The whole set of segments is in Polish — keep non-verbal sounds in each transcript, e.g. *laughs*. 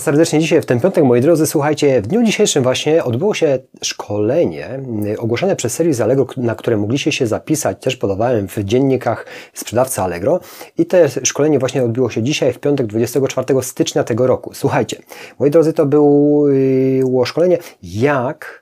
Serdecznie dzisiaj w ten piątek, moi drodzy, słuchajcie, w dniu dzisiejszym właśnie odbyło się szkolenie y, ogłoszone przez serwis Allegro, na które mogliście się zapisać, też podawałem w dziennikach sprzedawcy Allegro i to szkolenie właśnie odbyło się dzisiaj w piątek 24 stycznia tego roku. Słuchajcie, moi drodzy, to było szkolenie jak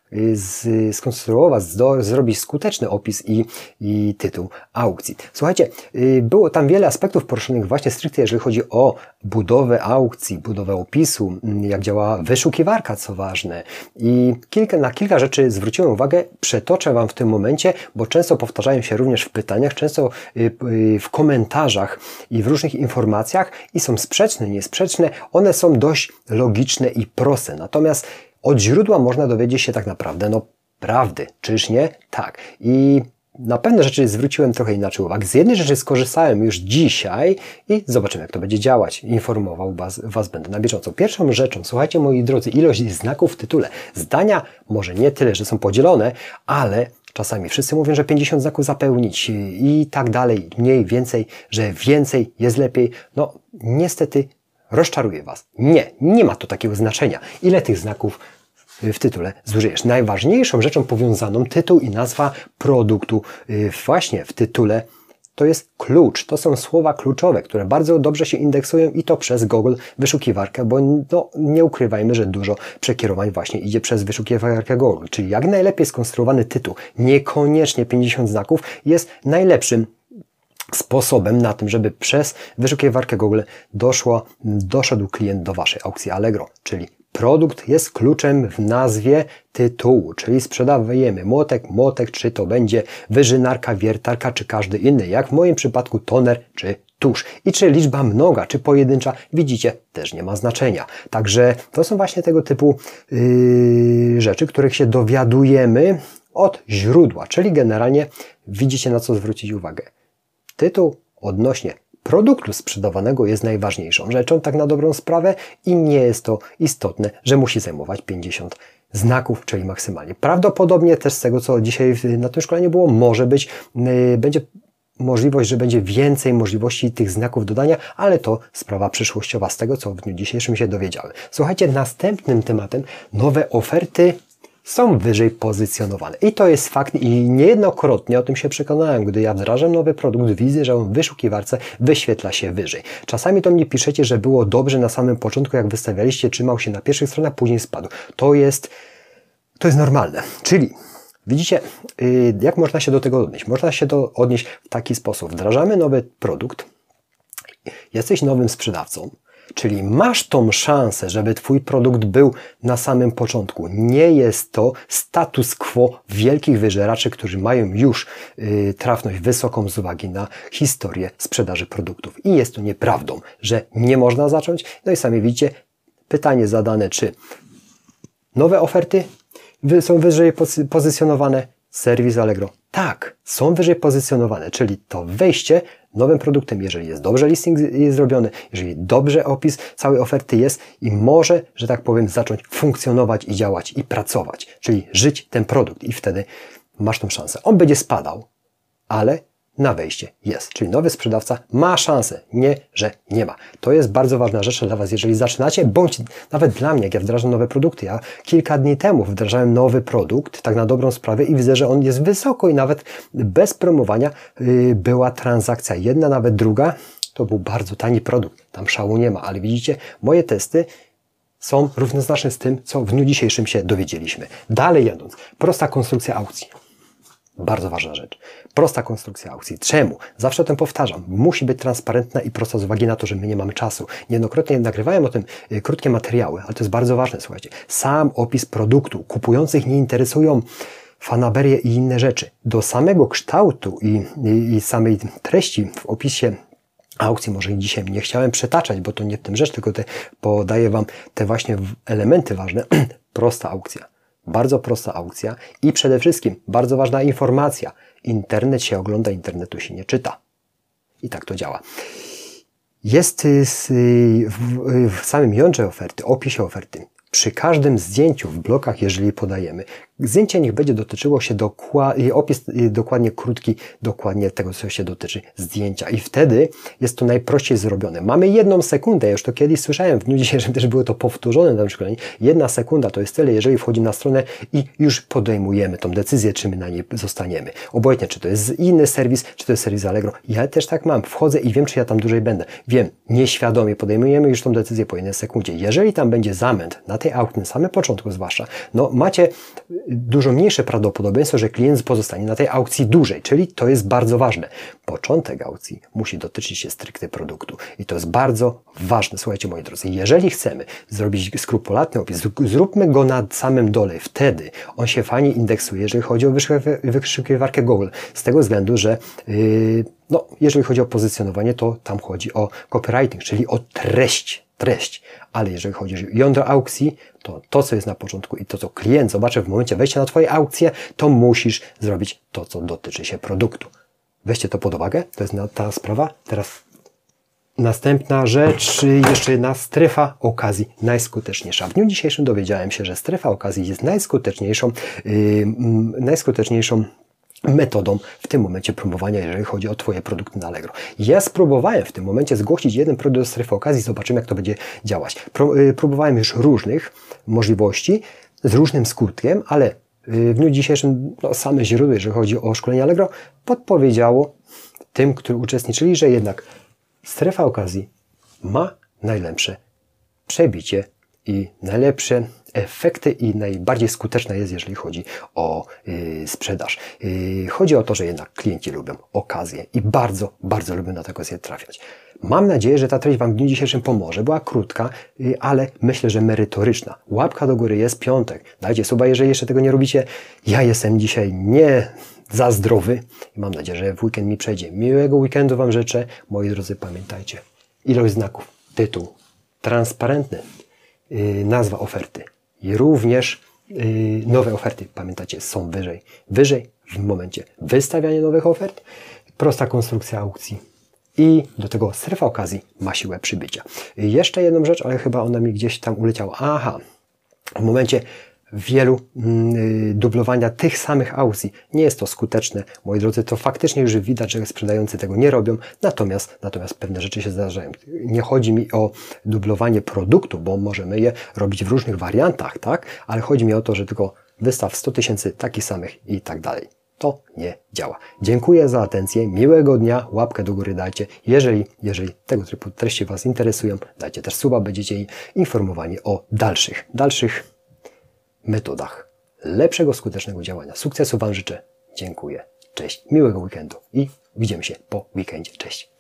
skonstruować, zdo, zrobić skuteczny opis i, i tytuł aukcji. Słuchajcie, y, było tam wiele aspektów poruszonych właśnie stricte, jeżeli chodzi o budowę aukcji, budowę opisu, mm, jak działa wyszukiwarka, co ważne. I kilka, na kilka rzeczy zwróciłem uwagę, przetoczę Wam w tym momencie, bo często powtarzają się również w pytaniach, często y, y, w komentarzach i w różnych informacjach i są sprzeczne, niesprzeczne. One są dość logiczne i proste. Natomiast od źródła można dowiedzieć się tak naprawdę, no prawdy, czyż nie? Tak. I na pewne rzeczy zwróciłem trochę inaczej uwagę. Z jednej rzeczy skorzystałem już dzisiaj i zobaczymy, jak to będzie działać. Informował was, was będę na bieżąco. Pierwszą rzeczą, słuchajcie moi drodzy, ilość znaków w tytule. Zdania może nie tyle, że są podzielone, ale Czasami wszyscy mówią, że 50 znaków zapełnić i tak dalej, mniej, więcej, że więcej jest lepiej. No, niestety rozczaruje Was. Nie, nie ma to takiego znaczenia. Ile tych znaków w tytule zużyjesz? Najważniejszą rzeczą powiązaną tytuł i nazwa produktu y, właśnie w tytule to jest klucz. To są słowa kluczowe, które bardzo dobrze się indeksują i to przez Google wyszukiwarkę, bo no, nie ukrywajmy, że dużo przekierowań właśnie idzie przez wyszukiwarkę Google. Czyli jak najlepiej skonstruowany tytuł, niekoniecznie 50 znaków, jest najlepszym sposobem na tym, żeby przez wyszukiwarkę Google doszło, doszedł klient do Waszej aukcji Allegro, czyli produkt jest kluczem w nazwie tytułu, czyli sprzedawajemy młotek, młotek, czy to będzie wyżynarka, wiertarka, czy każdy inny, jak w moim przypadku toner, czy tusz. I czy liczba mnoga, czy pojedyncza, widzicie, też nie ma znaczenia. Także to są właśnie tego typu yy, rzeczy, których się dowiadujemy od źródła, czyli generalnie widzicie na co zwrócić uwagę. Tytuł odnośnie produktu sprzedawanego jest najważniejszą rzeczą, tak na dobrą sprawę, i nie jest to istotne, że musi zajmować 50 znaków, czyli maksymalnie. Prawdopodobnie też z tego, co dzisiaj na tym szkoleniu było, może być, yy, będzie możliwość, że będzie więcej możliwości tych znaków dodania, ale to sprawa przyszłościowa z tego, co w dniu dzisiejszym się dowiedziałem. Słuchajcie, następnym tematem nowe oferty są wyżej pozycjonowane. I to jest fakt i niejednokrotnie o tym się przekonałem, gdy ja wdrażam nowy produkt, widzę, że on w wyszukiwarce wyświetla się wyżej. Czasami to mnie piszecie, że było dobrze na samym początku, jak wystawialiście, trzymał się na pierwszych stronach, później spadł. To jest, to jest normalne. Czyli Widzicie, y, jak można się do tego odnieść? Można się do odnieść w taki sposób. Wdrażamy nowy produkt, jesteś nowym sprzedawcą, Czyli masz tą szansę, żeby Twój produkt był na samym początku. Nie jest to status quo wielkich wyżeraczy, którzy mają już yy, trafność wysoką z uwagi na historię sprzedaży produktów. I jest to nieprawdą, że nie można zacząć. No i sami widzicie, pytanie zadane, czy nowe oferty są wyżej pozycjonowane, serwis Allegro. Tak, są wyżej pozycjonowane, czyli to wejście nowym produktem, jeżeli jest dobrze listing jest zrobiony, jeżeli dobrze opis całej oferty jest i może, że tak powiem, zacząć funkcjonować i działać i pracować, czyli żyć ten produkt i wtedy masz tą szansę. On będzie spadał, ale na wejście jest. Czyli nowy sprzedawca ma szansę, nie, że nie ma. To jest bardzo ważna rzecz dla Was, jeżeli zaczynacie, bądź nawet dla mnie, jak ja wdrażam nowe produkty. Ja kilka dni temu wdrażałem nowy produkt, tak na dobrą sprawę i widzę, że on jest wysoko i nawet bez promowania yy, była transakcja jedna, nawet druga. To był bardzo tani produkt, tam szału nie ma, ale widzicie, moje testy są równoznaczne z tym, co w dniu dzisiejszym się dowiedzieliśmy. Dalej jadąc, prosta konstrukcja aukcji. Bardzo ważna rzecz. Prosta konstrukcja aukcji. Czemu? Zawsze o tym powtarzam. Musi być transparentna i prosta z uwagi na to, że my nie mamy czasu. Niejednokrotnie nagrywałem o tym y, krótkie materiały, ale to jest bardzo ważne, słuchajcie. Sam opis produktu. Kupujących nie interesują fanaberie i inne rzeczy. Do samego kształtu i, i, i samej treści w opisie aukcji, może dzisiaj nie chciałem przetaczać, bo to nie w tym rzecz, tylko te, podaję Wam te właśnie elementy ważne. *clears throat* Prosta aukcja bardzo prosta aukcja i przede wszystkim bardzo ważna informacja. Internet się ogląda, internetu się nie czyta. I tak to działa. Jest y, w samym jądrze oferty, opisie oferty, przy każdym zdjęciu w blokach, jeżeli podajemy, zdjęcie niech będzie dotyczyło się dokładnie, opis dokładnie krótki, dokładnie tego, co się dotyczy zdjęcia. I wtedy jest to najprościej zrobione. Mamy jedną sekundę, już to kiedyś słyszałem, w dniu dzisiejszym *laughs* też było to powtórzone na szkoleniu. Jedna sekunda to jest tyle, jeżeli wchodzimy na stronę i już podejmujemy tą decyzję, czy my na niej zostaniemy. Obojętnie, czy to jest inny serwis, czy to jest serwis Allegro. Ja też tak mam. Wchodzę i wiem, czy ja tam dłużej będę. Wiem, nieświadomie podejmujemy już tą decyzję po jednej sekundzie. Jeżeli tam będzie zamęt na tej aukcji, na samym początku zwłaszcza, no macie dużo mniejsze prawdopodobieństwo, że klient pozostanie na tej aukcji dłużej, czyli to jest bardzo ważne. Początek aukcji musi dotyczyć się stricte produktu i to jest bardzo ważne. Słuchajcie moi drodzy, jeżeli chcemy zrobić skrupulatny opis, zróbmy go na samym dole. Wtedy on się fajnie indeksuje, jeżeli chodzi o wyszukiwarkę Google. Z tego względu, że yy, no, jeżeli chodzi o pozycjonowanie, to tam chodzi o copywriting, czyli o treść, treść. Ale jeżeli chodzi o jądro aukcji, to to, co jest na początku i to, co klient zobaczy w momencie wejścia na Twoje aukcje, to musisz zrobić to, co dotyczy się produktu. Weźcie to pod uwagę, to jest ta sprawa. Teraz Następna rzecz, jeszcze jedna strefa okazji najskuteczniejsza. W dniu dzisiejszym dowiedziałem się, że strefa okazji jest najskuteczniejszą, yy, najskuteczniejszą metodą w tym momencie promowania, jeżeli chodzi o Twoje produkty na Allegro. Ja spróbowałem w tym momencie zgłosić jeden produkt do strefy okazji, zobaczymy jak to będzie działać. Yy, próbowałem już różnych możliwości z różnym skutkiem, ale yy, w dniu dzisiejszym no, same źródło, jeżeli chodzi o szkolenie Allegro, podpowiedziało tym, którzy uczestniczyli, że jednak strefa okazji ma najlepsze przebicie i najlepsze efekty i najbardziej skuteczna jest, jeżeli chodzi o yy, sprzedaż. Yy, chodzi o to, że jednak klienci lubią okazję i bardzo, bardzo lubią na te okazje trafiać. Mam nadzieję, że ta treść Wam w dniu dzisiejszym pomoże. Była krótka, yy, ale myślę, że merytoryczna. Łapka do góry jest piątek. Dajcie suba, jeżeli jeszcze tego nie robicie. Ja jestem dzisiaj nie za zdrowy i mam nadzieję, że w weekend mi przejdzie. Miłego weekendu Wam życzę. Moi drodzy, pamiętajcie. Ilość znaków, tytuł, transparentny, nazwa oferty i również yy, nowe oferty, pamiętacie, są wyżej. Wyżej w momencie wystawiania nowych ofert, prosta konstrukcja aukcji i do tego strefa okazji ma siłę przybycia. Jeszcze jedną rzecz, ale chyba ona mi gdzieś tam uleciała. Aha, w momencie wielu mm, y, dublowania tych samych aukcji. Nie jest to skuteczne, moi drodzy, to faktycznie już widać, że sprzedający tego nie robią, natomiast, natomiast pewne rzeczy się zdarzają. Nie chodzi mi o dublowanie produktu, bo możemy je robić w różnych wariantach, tak? Ale chodzi mi o to, że tylko wystaw 100 tysięcy takich samych i tak dalej. To nie działa. Dziękuję za atencję, miłego dnia, łapkę do góry dajcie. Jeżeli, jeżeli tego typu treści Was interesują, dajcie też suba, będziecie informowani o dalszych, dalszych metodach lepszego, skutecznego działania. Sukcesu Wam życzę. Dziękuję. Cześć. Miłego weekendu i widzimy się po weekendzie. Cześć.